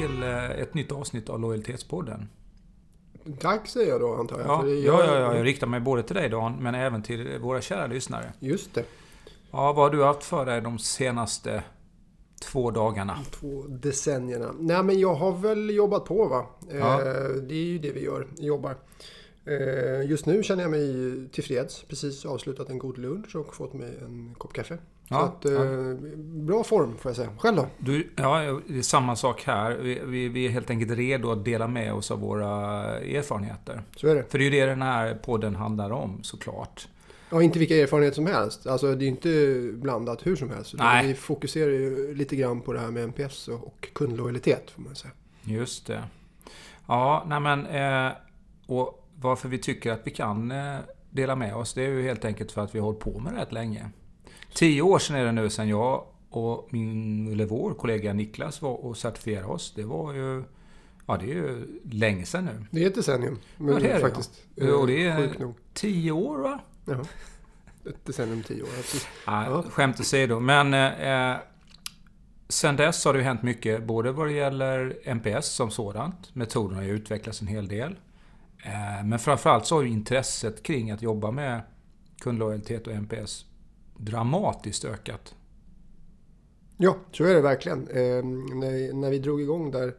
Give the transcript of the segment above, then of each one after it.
till eh, ett nytt avsnitt av Lojalitetspodden. Tack säger jag då antar jag. Ja, för det ja, gör- ja, ja, jag riktar mig både till dig Dan, men även till våra kära lyssnare. Just det. Ja, vad har du haft för dig de senaste två dagarna? Två decennierna. Nej men jag har väl jobbat på va. Ja. Eh, det är ju det vi gör, jobbar. Eh, just nu känner jag mig tillfreds. Precis avslutat en god lunch och fått mig en kopp kaffe. Ja, att, eh, bra form får jag säga. Själv då? Du, ja, det är samma sak här. Vi, vi, vi är helt enkelt redo att dela med oss av våra erfarenheter. Så är det. För det är ju det den här podden handlar om, såklart. Ja, inte vilka erfarenheter som helst. Alltså det är inte blandat hur som helst. Nej. Vi fokuserar ju lite grann på det här med NPS och, och kundlojalitet får man säga. Just det. Ja, nej men... Eh, och varför vi tycker att vi kan eh, dela med oss, det är ju helt enkelt för att vi har hållit på med det rätt länge. Tio år sedan är det nu sedan jag och min, eller vår kollega Niklas var och certifierade oss. Det var ju... Ja, det är ju länge sedan nu. Det är ett decennium. Men Ja, det är faktiskt. ja. Och det är-. Tio år, va? Ja. Ett decennium, tio år. Ja, Ja. Skämt åsido. Men eh, sen dess har det ju hänt mycket, både vad det gäller NPS som sådant. Metoden har ju utvecklats en hel del. Eh, men framförallt så har ju intresset kring att jobba med kundlojalitet och NPS dramatiskt ökat. Ja, så är det verkligen. Eh, när, när vi drog igång där,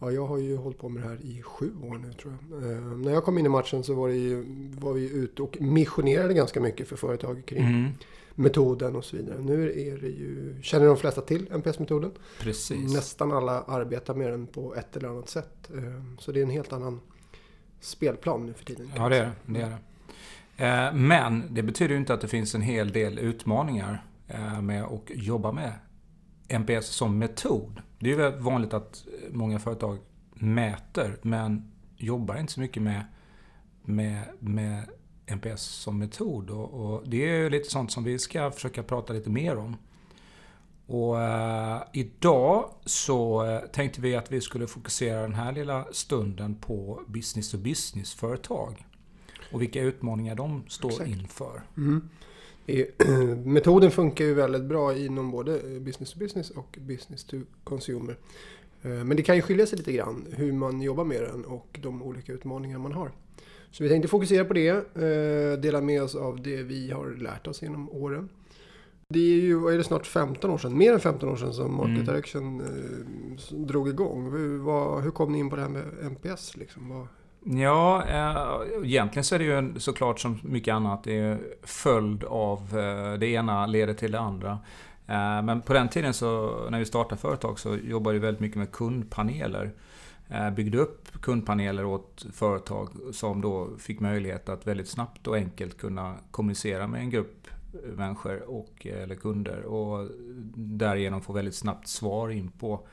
ja, jag har ju hållit på med det här i sju år nu tror jag. Eh, när jag kom in i matchen så var, ju, var vi ute och missionerade ganska mycket för företag kring Mm, metoden och så vidare. Nu är det ju, känner de flesta till NPS-metoden. precis. Nästan alla arbetar med den på ett eller annat sätt. Eh, så det är en helt annan spelplan nu för tiden. Ja, det är det. det, är det. Eh, men det betyder ju inte att det finns en hel del utmaningar eh, med att jobba med NPS som metod. Det är ju vanligt att många företag mäter, men jobbar inte så mycket med, med, med NPS som metod. Och, och det är ju lite sånt som vi ska försöka prata lite mer om. Och eh, idag så eh, tänkte vi att vi skulle fokusera den här lilla stunden på business to business-företag. Och vilka utmaningar de står Exakt. inför. Mm. Metoden funkar ju väldigt bra inom både business to business och business to consumer. Eh, Men det kan ju skilja sig lite grann hur man jobbar med den och de olika utmaningar man har. Så vi tänkte fokusera på det, eh, dela med oss av det vi har lärt oss genom åren. Det är ju, är det snart 15 år sedan, mer än 15 år sedan som Market Mm. Direction eh, drog igång. Hur, vad, hur kom ni in på det här med NPS? Liksom? Ja, eh, egentligen så är det ju en- såklart som mycket annat. Det är följd av eh, det ena leder till det andra. Eh, men på den tiden så, när vi startade företag så jobbade vi väldigt mycket med kundpaneler. Eh, byggde upp kundpaneler åt företag som då fick möjlighet att väldigt snabbt och enkelt kunna kommunicera med en grupp människor och, eh, eller kunder och därigenom få väldigt snabbt svar in på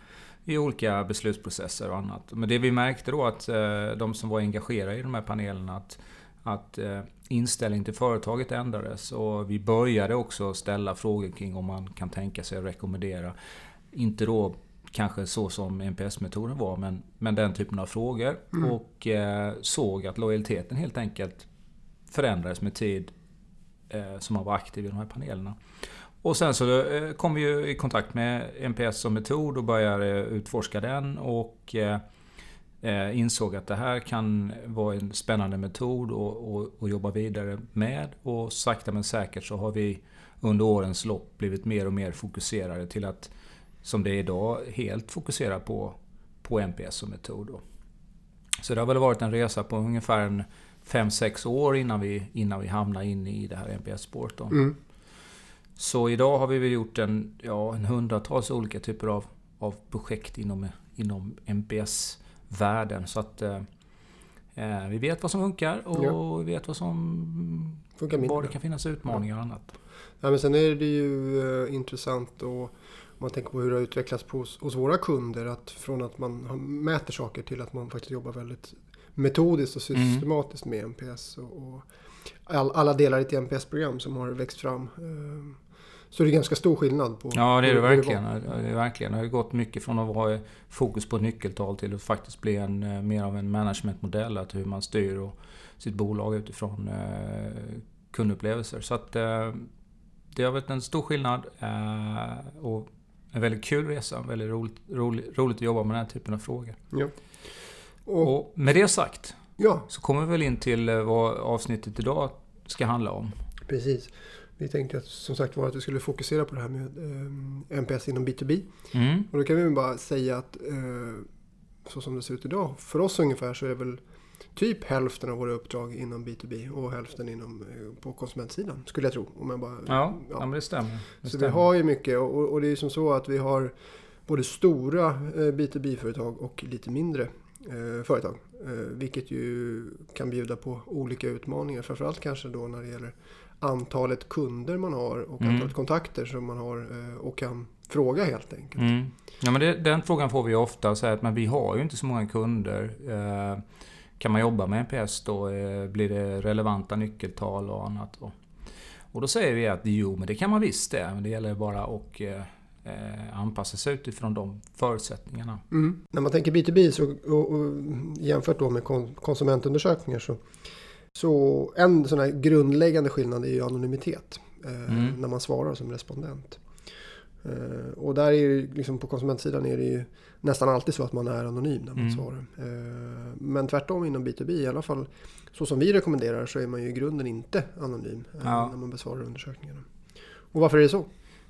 i olika beslutsprocesser och annat. Men det vi märkte då att eh, de som var engagerade i de här panelerna att, att eh, inställningen till företaget ändrades och vi började också ställa frågor kring om man kan tänka sig att rekommendera, inte då kanske så som NPS-metoden var, men, men den typen av frågor. Mm. Och eh, såg att lojaliteten helt enkelt förändrades med tid eh, som man var aktiv i de här panelerna. Och sen så eh, kom vi ju i kontakt med NPS som metod och började utforska den och eh, eh, insåg att det här kan vara en spännande metod och, och, och jobba vidare med. Och sakta men säkert så har vi under årens lopp blivit mer och mer fokuserade till att, som det är idag, helt fokusera på, på NPS som metod. Då. Så det har väl varit en resa på ungefär en 5-6 år innan vi, innan vi hamnar in i det här NPS-spåret. mm. Så idag har vi väl gjort en, ja, en hundratals olika typer av, av projekt inom, inom NPS-världen. Så att eh, eh, vi vet vad som funkar och Ja. vi vet vad som... Funkar mindre Var det kan finnas utmaningar och annat. Ja, men sen är det ju eh, intressant och om man tänker på hur det har utvecklats på, hos, våra kunder. Att från att man mäter saker till att man faktiskt jobbar väldigt metodiskt och Mm. systematiskt med NPS. Och, och all, alla delar i ett NPS-program som har växt fram. Eh, så det är ganska stor skillnad på Ja, det är det verkligen. Det är verkligen. Det har gått mycket från att vara fokus på nyckeltal till att faktiskt bli en, eh, mer av en managementmodell. Att hur man styr och sitt bolag utifrån eh, kundupplevelser. Så att eh, det har varit en stor skillnad. Och en väldigt kul resa. Väldigt roligt, roligt, roligt att jobba med den här typen av frågor. Ja. Och, och med det sagt ja, så kommer vi väl in till vad avsnittet idag ska handla om. precis. Vi tänkte att, som sagt var att vi skulle fokusera på det här med eh, NPS inom B2B. Mm. Och då kan vi bara säga att eh, så som det ser ut idag, för oss ungefär så är det väl typ hälften av våra uppdrag inom B2B och hälften inom, eh, på konsumentsidan, skulle jag tro. Om jag bara, Ja, ja. men det stämmer. Det Så stämmer. vi har ju mycket och, och det är ju som så att vi har både stora eh, B2B-företag och lite mindre eh, företag. Eh, vilket ju kan bjuda på olika utmaningar. Framförallt kanske då när det gäller antalet kunder man har och Mm. antalet kontakter som man har eh, och kan fråga helt enkelt. Mm. Ja, men det, den frågan får vi ofta. Så att, men vi har ju inte så många kunder. Eh, kan man jobba med NPS då? Eh, blir det relevanta nyckeltal och annat? Då? Och då säger vi att jo, men det kan man visst det. Men det gäller bara att eh, anpassa sig utifrån de förutsättningarna. Mm. När man tänker B2B så, och, och jämfört då med kon- konsumentundersökningar så, så en sån här grundläggande skillnad är ju anonymitet. Eh, Mm. När man svarar som respondent. Eh, och där är ju liksom på konsumentsidan är det ju nästan alltid så att man är anonym när man Mm. svarar. Eh, men tvärtom inom B2B, i alla fall så som vi rekommenderar så är man ju i grunden inte anonym Ja. när man besvarar undersökningarna. Och varför är det så?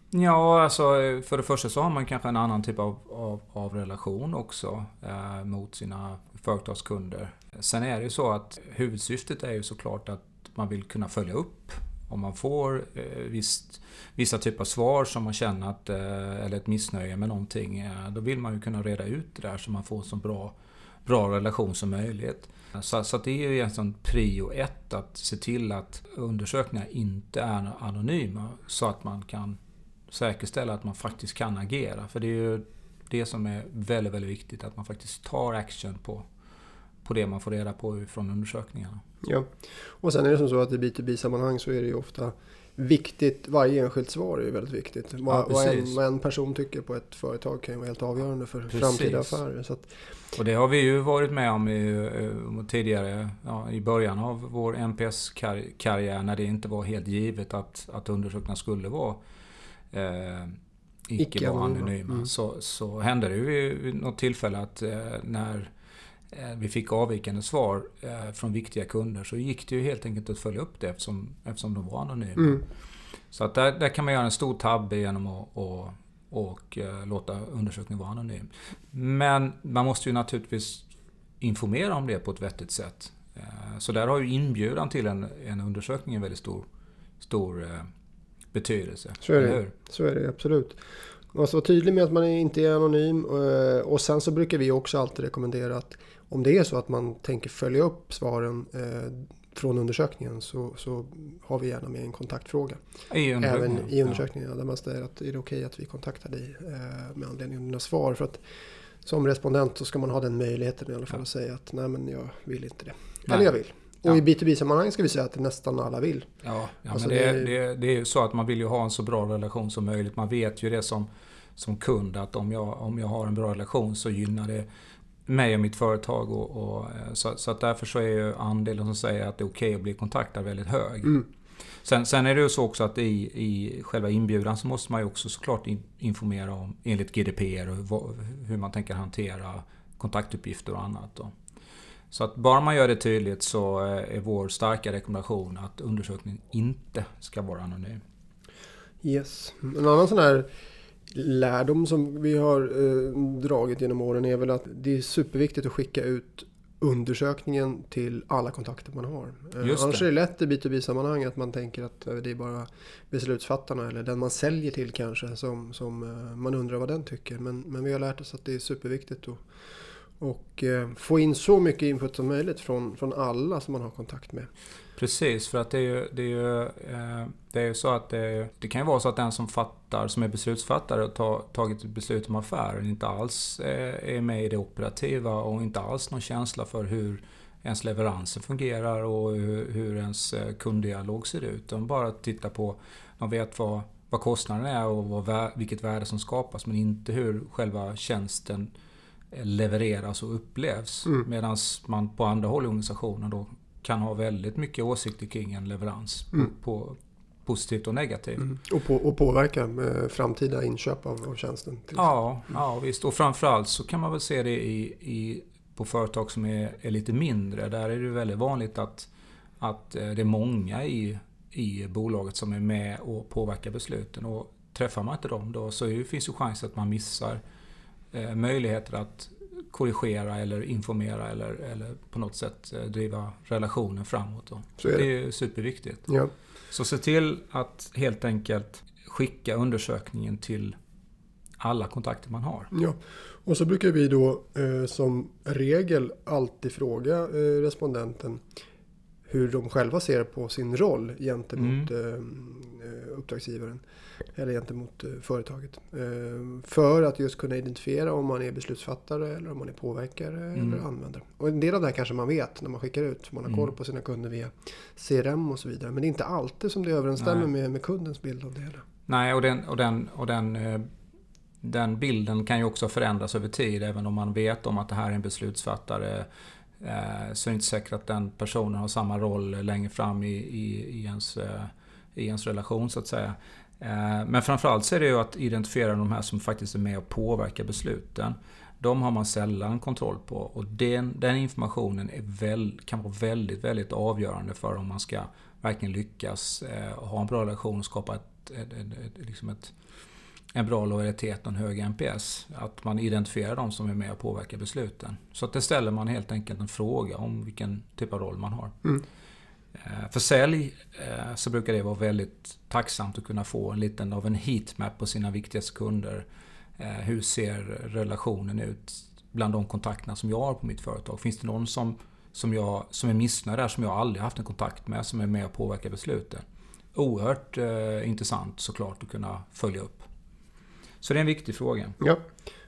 Ja, alltså för det första så har man kanske en annan typ av, av, av relation också eh, mot sina företagskunder. Sen är det ju så att huvudsyftet är ju såklart att man vill kunna följa upp om man får eh, visst, vissa typer av svar som man känner att, eh, eller ett missnöje med någonting. Eh, då vill man ju kunna reda ut det där så man får en så bra, bra relation som möjligt. Så, så att det är ju egentligen prio ett att se till att undersökningar inte är anonyma så att man kan säkerställa att man faktiskt kan agera. För det är ju det som är väldigt, väldigt viktigt. Att man faktiskt tar action på, på det man får reda på från undersökningarna. Ja, och sen är det som så att i B2B-sammanhang så är det ju ofta viktigt, varje enskilt svar är ju väldigt viktigt. Vad, vad, en, vad en person tycker på ett företag kan ju vara helt avgörande för Precis. framtida affärer. Så att, Och det har vi ju varit med om i, eh, tidigare, ja, i början av vår NPS-karriär när det inte var helt givet att, att undersökningarna skulle vara eh, icke Icke vara anonyma. Mm. Så, så hände det ju vid, något tillfälle att eh, när vi fick avvikande svar eh, från viktiga kunder så gick det ju helt enkelt att följa upp det eftersom, eftersom de var anonyma. mm, Så att där, där kan man göra en stor tabbe genom att och, och, eh, låta undersökningen vara anonym. Men man måste ju naturligtvis informera om det på ett vettigt sätt. Eh, Så där har ju inbjudan till en, en undersökning en väldigt stor, stor eh, betydelse. Så är det. så är det absolut. Man måste vara tydlig med att man inte är anonym. eh, Och sen så brukar vi också alltid rekommendera att om det är så att man tänker följa upp svaren eh, från undersökningen så, så har vi gärna med en kontaktfråga. I. Även i undersökningen där man säger att är det okej att vi kontaktar dig eh, med anledning av dina svar. För att som respondent så ska man ha den möjligheten i alla fall Ja. att säga att nej men jag vill inte det. Nej. Eller jag vill. Och Ja. i B2B-sammanhang ska vi säga att nästan alla vill. Ja, ja Alltså men det, det- det, det är ju så att man vill ju ha en så bra relation som möjligt. Man vet ju det som, som kund att om jag, om jag har en bra relation så gynnar det mig och mitt företag. Och, och, eh, så, så att därför så är ju andelen som säger att det är okej att bli kontaktad väldigt hög. Mm. Sen, sen är det ju så också att i, i själva inbjudan så måste man ju också såklart in, informera om enligt GDPR och vad, hur man tänker hantera kontaktuppgifter och annat. Då. Så att bara man gör det tydligt så eh, är vår starka rekommendation att undersökningen inte ska vara anonym. Yes. En annan sån här lärdom som vi har eh, dragit genom åren är väl att det är superviktigt att skicka ut undersökningen till alla kontakter man har. Eh, Just Annars det. är det lätt i B2B-sammanhang att man tänker att eh, det är bara beslutsfattarna eller den man säljer till kanske som, som eh, man undrar vad den tycker. Men, men vi har lärt oss att det är superviktigt att och eh, få in så mycket input som möjligt från, från alla som man har kontakt med. Precis, för att det är ju, det är ju, eh, det är så att det, det kan ju vara så att den som fattar, som är beslutsfattare och tar, tagit ett beslut om affären inte alls eh, är med i det operativa och inte alls någon känsla för hur ens leveranser fungerar och hur, hur ens eh, kunddialog ser ut. De bara tittar på, de vet vad, vad kostnaden är och vad, vilket värde som skapas men inte hur själva tjänsten levereras och upplevs. Mm. Medan man på andra håll i organisationen då kan ha väldigt mycket åsikter kring en leverans Mm. på, positivt och negativt. Mm. Och, på, och påverka eh, framtida inköp av, av tjänsten? Ja, mm. ja, visst. Och framförallt så kan man väl se det i, i på företag som är, är, lite mindre. Där är det väldigt vanligt att, att eh, det är många i, i bolaget som är med och påverkar besluten. Och träffar man inte dem då så finns ju chans att man missar eh, möjligheter att korrigera eller informera eller, eller på något sätt eh, driva relationen framåt. Så är det. det är superviktigt. Ja. Så se till att helt enkelt skicka undersökningen till alla kontakter man har. Ja, och så brukar vi då eh, som regel alltid fråga eh, respondenten hur de själva ser på sin roll gentemot mm. eh, uppdragsgivaren eller gentemot eh, företaget. Eh, för att just kunna identifiera om man är beslutsfattare eller om man är påverkare mm. eller användare. Och en del av det här kanske man vet när man skickar ut. Man har koll mm. på sina kunder via CRM och så vidare. Men det är inte alltid som det överensstämmer med, med kundens bild av det hela. Nej, och den, och den, och den eh, den bilden kan ju också förändras över tid. Även om man vet om att det här är en beslutsfattare Eh, så är det inte säkert att den personen har samma roll längre fram i, i, i, ens, eh, i ens relation så att säga. Eh, men framförallt så är det ju att identifiera de här som faktiskt är med och påverkar besluten. De har man sällan kontroll på och den, den informationen är väl, kan vara väldigt, väldigt avgörande för om man ska verkligen lyckas ha en bra relation och skapa ett, ett, ett, liksom ett, en bra lojalitet och en hög NPS. Att man identifierar de som är med och påverkar besluten. Så att det ställer man helt enkelt en fråga om vilken typ av roll man har. Mm. Eh, för sälj eh, så brukar det vara väldigt tacksamt att kunna få en liten av en heatmap på sina viktigaste kunder. Eh, hur ser relationen ut bland de kontakterna som jag har på mitt företag? Finns det någon som, som, jag, som är missnöjd där som jag aldrig haft en kontakt med som är med och påverkar besluten? Oerhört eh, intressant såklart att kunna följa upp. Så det är en viktig fråga. Ja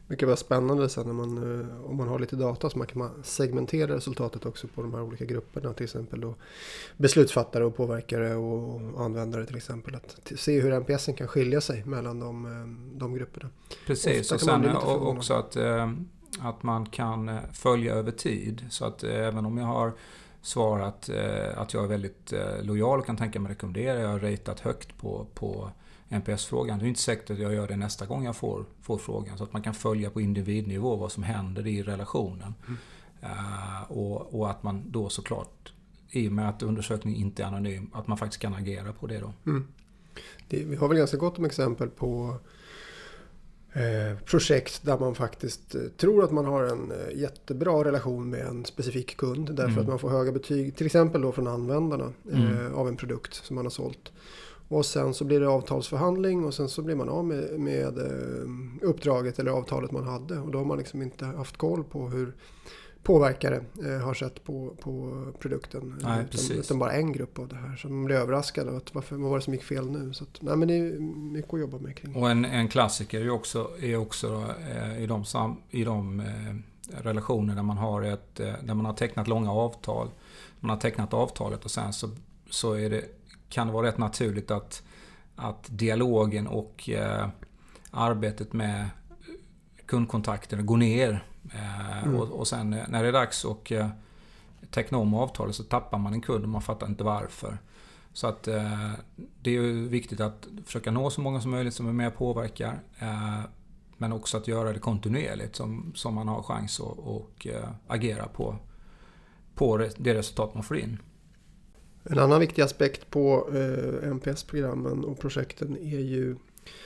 brukar vara spännande sen när man, eh, om man har lite data så man kan segmentera resultatet också på de här olika grupperna. Till exempel då beslutsfattare och påverkare och användare till exempel. Att se hur NPSen kan skilja sig mellan de, eh, de grupperna. Precis, och sen också att, eh, att man kan följa över tid. Så att även om jag har svarat att jag är väldigt lojal och kan tänka mig rekommendera. Jag har ratat högt på, på NPS-frågan. Det är inte säkert att jag gör det nästa gång jag får, får frågan. Så att man kan följa på individnivå vad som händer i relationen. Mm. Uh, och, och, att man då såklart, i och med att undersökningen inte är anonym, att man faktiskt kan agera på det då. Mm. Det, vi har väl ganska gott om exempel på eh, projekt där man faktiskt eh, tror att man har en jättebra relation med en specifik kund. Därför mm. att man får höga betyg, till exempel då från användarna mm. eh, av en produkt som man har sålt. Och sen så blir det avtalsförhandling och sen så blir man av med, med eh, uppdraget eller avtalet man hade. Och då har man liksom inte haft koll på hur påverkare eh, har sett på, på produkten. Nej, utan, utan, bara en grupp av det här. Så man blir överraskad. Att varför, vad var det som gick fel nu? Så att, nej, men det är mycket att jobba med kring. Och en, en klassiker är också, är också eh, i de, sam, i de relationer där man, har ett, där man har tecknat långa avtal. Man har tecknat avtalet och sen så, så är det kan det vara rätt naturligt att, att dialogen och eh, arbetet med kundkontakten går ner. Eh, mm. och, och, sen eh, när det är dags att eh, teckna om avtalet så tappar man en kund och man fattar inte varför. Så att eh, det är ju viktigt att försöka nå så många som möjligt som är med och påverkar. Eh, men också att göra det kontinuerligt som, som man har chans att och, eh, agera på, på det resultat man får in. En annan viktig aspekt på eh, NPS-programmen och projekten är ju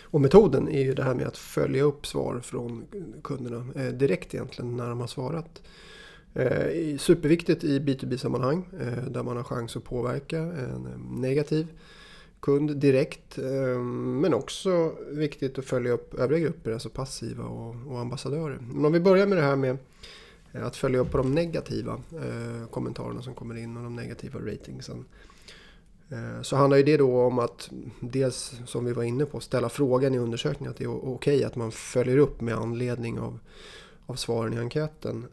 och metoden är ju det här med att följa upp svar från kunderna eh, direkt egentligen när de har svarat. Eh, superviktigt i B2B-sammanhang eh, där man har chans att påverka en eh, negativ kund direkt. Eh, men också viktigt att följa upp övriga grupper, alltså passiva och, och ambassadörer. Men om vi börjar med det här med att följa upp på de negativa eh, kommentarerna som kommer in och de negativa ratingsen. Eh, så handlar ju det då om att dels som vi var inne på ställa frågan i undersökningen att det är okej okay att man följer upp med anledning av, av svaren i enkäten.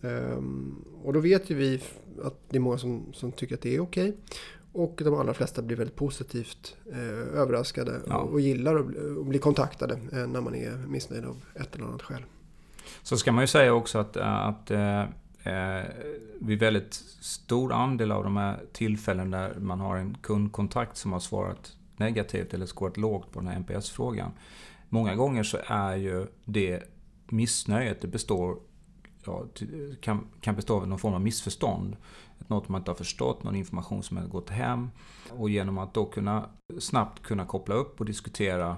Och då vet ju vi att det är många som, som tycker att det är okej. Okay. Och de allra flesta blir väldigt positivt eh, överraskade ja. och, och, gillar att bli kontaktade eh, när man är missnöjd av ett eller annat skäl. Så ska man ju säga också att, att eh, eh, vid väldigt stor andel av de här tillfällen där man har en kundkontakt som har svarat negativt eller skårat lågt på den här NPS-frågan. Många gånger så är ju det missnöjet, det består ja, kan, kan bestå av någon form av missförstånd. Något man inte har förstått, någon information som har gått hem. Och genom att då kunna snabbt kunna koppla upp och diskutera eh,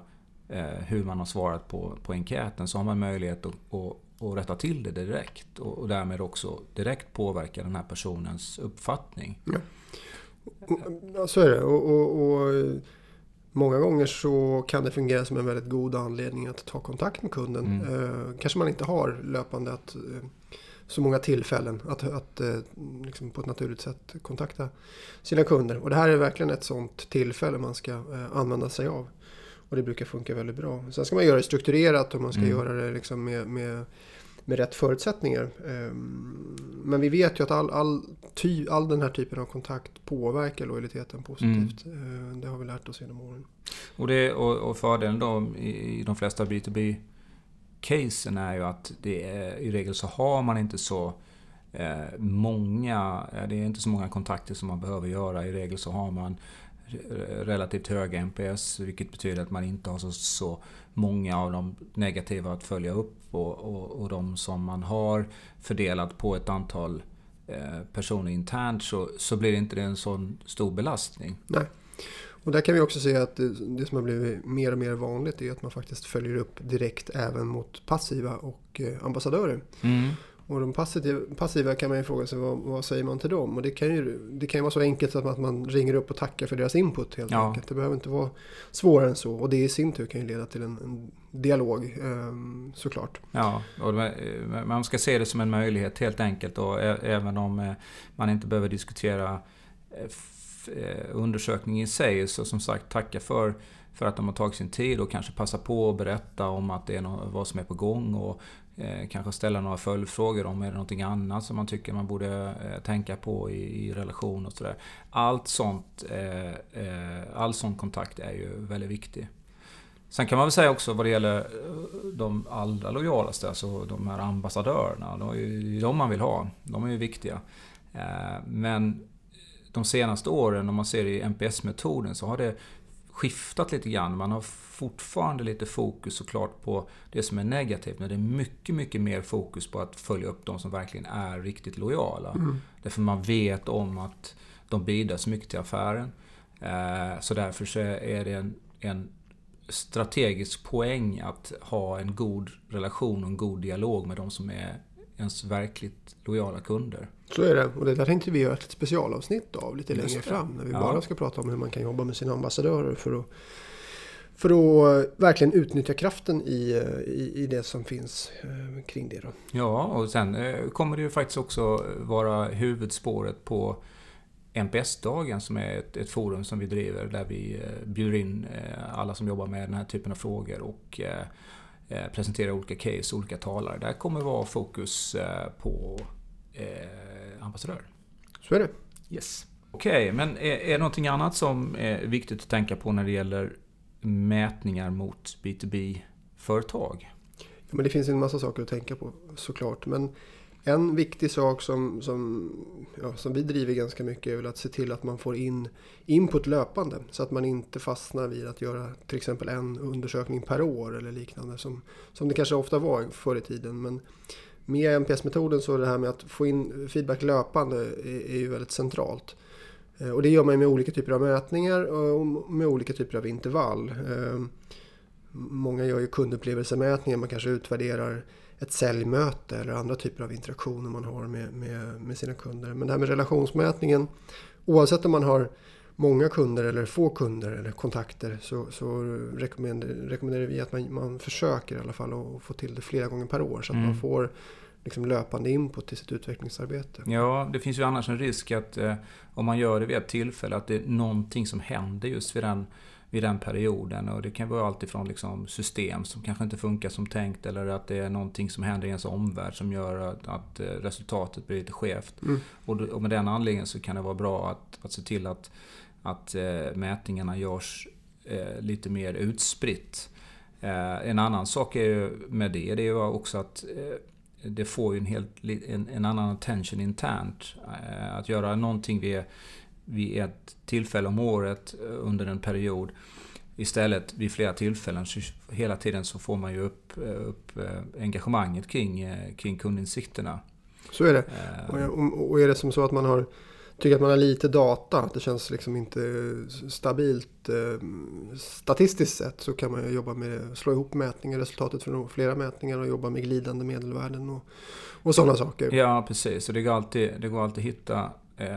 hur man har svarat på, på enkäten så har man möjlighet att, att, att rätta till det direkt och, och därmed också direkt påverka den här personens uppfattning. Ja, ja så är det. och, och, och Många gånger så kan det fungera som en väldigt god anledning att ta kontakt med kunden. Mm. Eh, kanske man inte har löpande att, eh, så många tillfällen att, att eh, liksom på ett naturligt sätt kontakta sina kunder. Och det här är verkligen ett sånt tillfälle man ska eh, använda sig av. Och det brukar funka väldigt bra. Sen ska man göra det strukturerat och man ska mm. göra det liksom med, med med rätt förutsättningar. Ehm, men vi vet ju att all, all, ty, all den här typen av kontakt påverkar lojaliteten positivt. Mm. Ehm, det har vi lärt oss genom åren. Och, det, och, och fördelen då i de flesta B2B casen är ju att det är, i regel så har man inte så eh, många, det är inte så många kontakter som man behöver göra. I regel så har man relativt höga NPS, vilket betyder att man inte har så, så många av de negativa att följa upp och, och, och de som man har fördelat på ett antal eh, personer internt så, så blir inte det en sån stor belastning. Nej. Och där kan vi också se att det, det, som har blivit mer och mer vanligt är att man faktiskt följer upp direkt även mot passiva och eh, ambassadörer. Mm. Och de passiva, passiva kan man ju fråga sig vad, vad, säger man till dem? Och det kan ju, det kan ju vara så enkelt att man ringer upp och tackar för deras input helt ja. enkelt. Det behöver inte vara svårare än så. Och det i sin tur kan ju leda till en, en dialog um, såklart. Ja, och man ska se det som en möjlighet helt enkelt. Och även om eh, man inte behöver diskutera eh, eh, undersökningen i sig. Så som sagt, tacka för för att de har tagit sin tid och kanske passa på att berätta om att det är något, vad som är på gång och Eh, kanske ställa några följdfrågor om är det någonting annat som man tycker man borde eh, tänka på i, i relation och sådär. Allt sånt, eh, eh, all sån kontakt är ju väldigt viktig. Sen kan man väl säga också vad det gäller eh, de allra lojalaste, alltså de här ambassadörerna. De är ju de man vill ha. De är ju viktiga. Eh, men de senaste åren, om man ser i NPS-metoden, så har det skiftat lite grann. Man har fortfarande lite fokus såklart på det som är negativt. Men det är mycket, mycket mer fokus på att följa upp de som verkligen är riktigt lojala. Mm. Därför man vet om att de bidrar så mycket till affären. Eh, så därför så är det en, en strategisk poäng att ha en god relation och en god dialog med de som är ens verkligt lojala kunder. Så är det. Och det där tänkte vi göra ett specialavsnitt av lite längre fram. När vi ja. bara ska prata om hur man kan jobba med sina ambassadörer för att, för att verkligen utnyttja kraften i, i, i det som finns eh, kring det. Då. Ja, och sen eh, kommer det ju faktiskt också vara huvudspåret på NPS-dagen som är ett, ett, forum som vi driver där vi eh, bjuder in alla som jobbar med den här typen av frågor och presenterar olika case, olika talare. Där kommer vara fokus på eh, ambassadör. Så är det. Yes. Okej, okay, men är, är det någonting annat som är viktigt att tänka på när det gäller mätningar mot B2B-företag? Ja, men det finns en massa saker att tänka på såklart. Men en viktig sak som, som, ja, som vi driver ganska mycket är väl att se till att man får in input löpande. Så att man inte fastnar vid att göra till exempel en undersökning per år eller liknande. Som, som det kanske ofta var förr i tiden. Men med NPS-metoden så är det här med att få in feedback löpande är, är ju väldigt centralt. Eh, och det gör man med olika typer av mätningar och med olika typer av intervall. Eh, många gör ju kundupplevelsemätningar, man kanske utvärderar ett säljmöte eller andra typer av interaktioner man har med, med, med sina kunder. Men det här med relationsmätningen, oavsett om man har många kunder eller få kunder eller kontakter så, så rekommenderar, rekommenderar vi att man, man försöker i alla fall att få till det flera gånger per år så att mm. man får liksom löpande input till sitt utvecklingsarbete. Ja, det finns ju annars en risk att eh, om man gör det vid ett tillfälle att det är någonting som händer just vid den, vid den perioden. Och det kan vara alltifrån liksom system som kanske inte funkar som tänkt eller att det är någonting som händer i ens omvärld som gör att, att eh, resultatet blir lite skevt. Mm. Och, och med den anledningen så kan det vara bra att, att se till att att eh, mätningarna görs eh, lite mer utspritt. Eh, en annan sak är ju med det, det är ju också att det får ju en, helt, en, en annan attention internt. Att göra någonting vid, vid ett tillfälle om året eh, under en period. Istället vid flera tillfällen, så hela tiden så får man ju upp, eh, upp eh, engagemanget kring, kring kundinsikterna. Så är det. Och, och är det som så att man har tycker att man har lite data, att det känns liksom inte stabilt statistiskt sett så kan man jobba med slå ihop mätningar, resultatet från flera mätningar och jobba med glidande medelvärden och, och sådana saker. Ja, precis. Och det går alltid, det går alltid att hitta eh,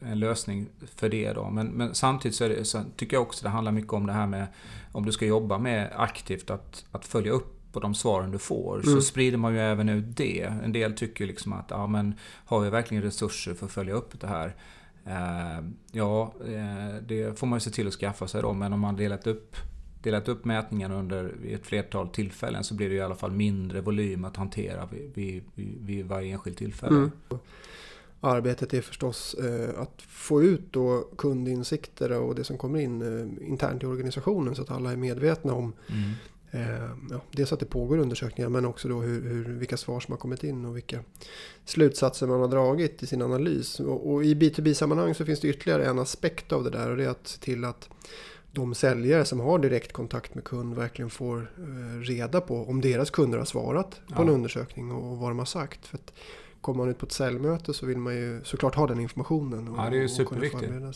en lösning för det då. Men, men samtidigt så, det, så, tycker jag också det handlar mycket om det här med om du ska jobba med aktivt att, att följa upp på de svaren du får. Mm. Så sprider man ju även ut det. En del tycker liksom att, ja men har vi verkligen resurser för att följa upp det här? Eh, ja, eh, det får man ju se till att skaffa sig då. Men om man delat upp delat upp mätningen under ett flertal tillfällen så blir det i alla fall mindre volym att hantera vid, vid, vid, varje enskilt tillfälle. Mm arbetet är förstås eh, att få ut då kundinsikter och det som kommer in eh, internt i organisationen så att alla är medvetna om mm. eh, ja, dels att det pågår undersökningar men också då hur, hur, vilka svar som har kommit in och vilka slutsatser man har dragit i sin analys. Och, och i B2B-sammanhang så finns det ytterligare en aspekt av det där och det är att se till att de säljare som har direkt kontakt med kund verkligen får reda på om deras kunder har svarat på ja. en undersökning och vad de har sagt. För kommer man ut på ett säljmöte så vill man ju såklart ha den informationen. Och, ja, det är ju superviktigt. Mm.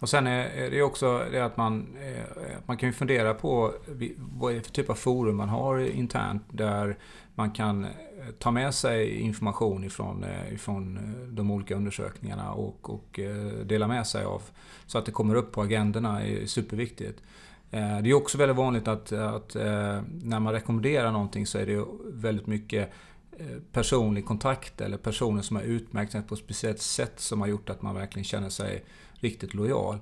Och sen är det också det att man, eh, man kan ju fundera på vad är det för typ av forum man har internt där man kan eh, ta med sig information ifrån, eh, ifrån de olika undersökningarna och, och dela med sig av. Så att det kommer upp på agendorna är superviktigt. Det är också väldigt vanligt att, att när man rekommenderar någonting så är det väldigt mycket Eh, personlig kontakt eller personer som har utmärkt sig på ett speciellt sätt som har gjort att man verkligen känner sig riktigt lojal.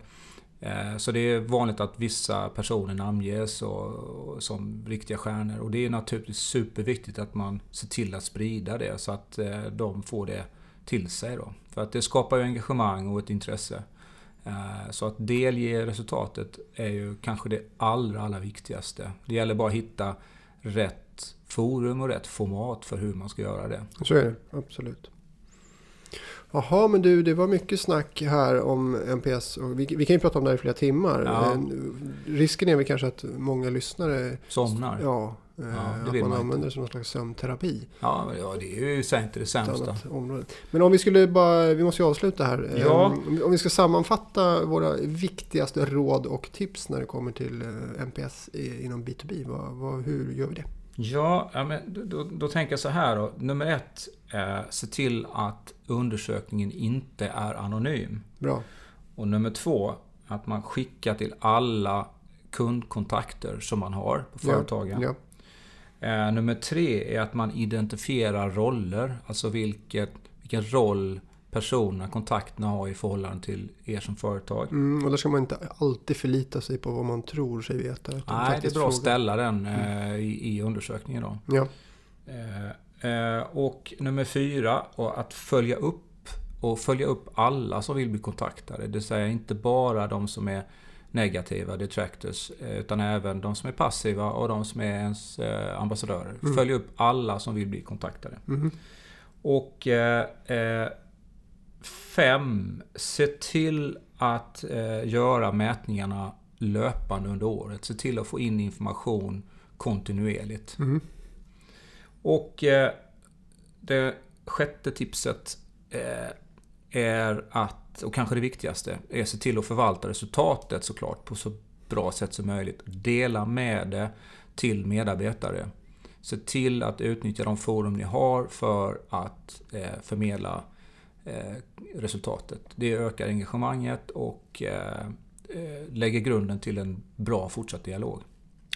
Eh, så det är vanligt att vissa personer namnges och, som riktiga stjärnor och det är naturligtvis superviktigt att man ser till att sprida det så att eh, de får det till sig. Då. För att det skapar ju engagemang och ett intresse. Så att delge resultatet är ju kanske det allra, allra viktigaste. Det gäller bara att hitta rätt forum och rätt format för hur man ska göra det. Så är det, absolut. Jaha, men du, det var mycket snack här om NPS. Och vi, vi kan ju prata om det här i flera timmar. Ja. Risken är väl kanske att många lyssnare... Somnar. Ja, ja eh, att man använder det som någon slags sömnterapi. Ja, ja, det är ju inte det sämsta. Men om vi skulle bara... Vi måste ju avsluta här. Ja. Ehm, om vi ska sammanfatta våra viktigaste råd och tips när det kommer till eh, NPS inom B2B. Vad, vad, hur gör vi det? Ja, men då, då tänker jag så här då. Nummer ett, eh, se till att undersökningen inte är anonym. Bra. Och nummer två, att man skickar till alla kundkontakter som man har på företagen. Ja, ja. Eh, nummer tre är att man identifierar roller, alltså vilket, vilken roll personerna, kontakterna har i förhållande till er som företag. Mm, och där ska man inte alltid förlita sig på vad man tror sig veta. Nej, det är bra att ställa den mm. eh, i, i, undersökningen då. Ja. Eh, eh, och nummer fyra, och att följa upp och följa upp alla som vill bli kontaktade. Det vill säga inte bara de som är negativa detractors eh, utan även de som är passiva och de som är ens eh, ambassadörer. Mm. Följ upp alla som vill bli kontaktade. Mm. Och eh Fem, se till att eh, göra mätningarna löpande under året. Se till att få in information kontinuerligt. Mm. Och eh, det sjätte tipset eh, är att, och kanske det viktigaste, är att se till att förvalta resultatet såklart på så bra sätt som möjligt. Dela med det till medarbetare. Se till att utnyttja de forum ni har för att eh, förmedla resultatet. Det ökar engagemanget och eh, eh, lägger grunden till en bra fortsatt dialog.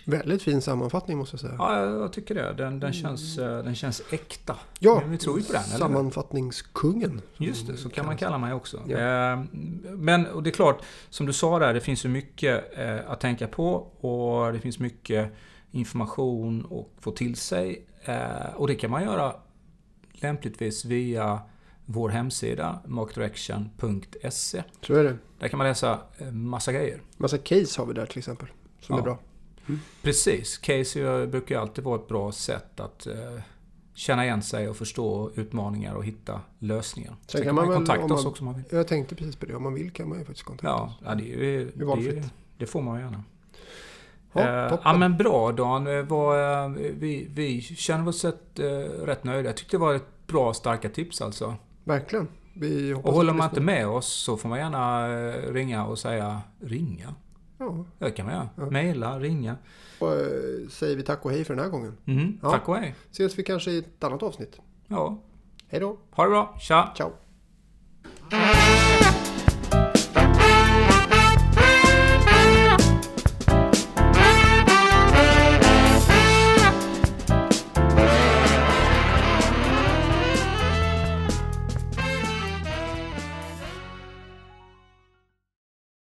Väldigt fin sammanfattning måste jag säga. Ja, jag tycker det. Den, den, känns, den känns äkta. Ja, vi tror ju på den. Sammanfattningskungen. Just det, så kan man kalla mig också. Ja. Men och det är klart, som du sa där, det finns ju mycket att tänka på och det finns mycket information att få till sig. Och det kan man göra lämpligtvis via vår hemsida marketdirection.se. Så är det. Där kan man läsa eh, massa grejer. Massa case har vi där till exempel. Som ja. är bra. Mm. Precis. Case brukar ju alltid vara ett bra sätt att, eh, känna igen sig och förstå utmaningar och hitta lösningar. Sen Sen kan kan man man kontakta om oss man- också om man vill. Jag tänkte precis på det. Om man vill kan man ju faktiskt kontakta Ja, oss. ja det, är ju, Det är det, det får man gärna. Ja, Eh, ja men bra Dan. Eh, eh, vi, vi känner oss rätt, eh, rätt nöjda. Jag tyckte det var ett bra, starka tips alltså. Verkligen. Vi Och håller man inte med oss så får man gärna eh, ringa och säga ringa. Ja. Det kan man göra. Ja. Mejla, ringa. Och, eh, säger vi tack och hej för den här gången. Mhm, Ja. Tack och hej. Ses vi kanske i ett annat avsnitt. Ja, Hej då. ha det bra. Tja! Ciao.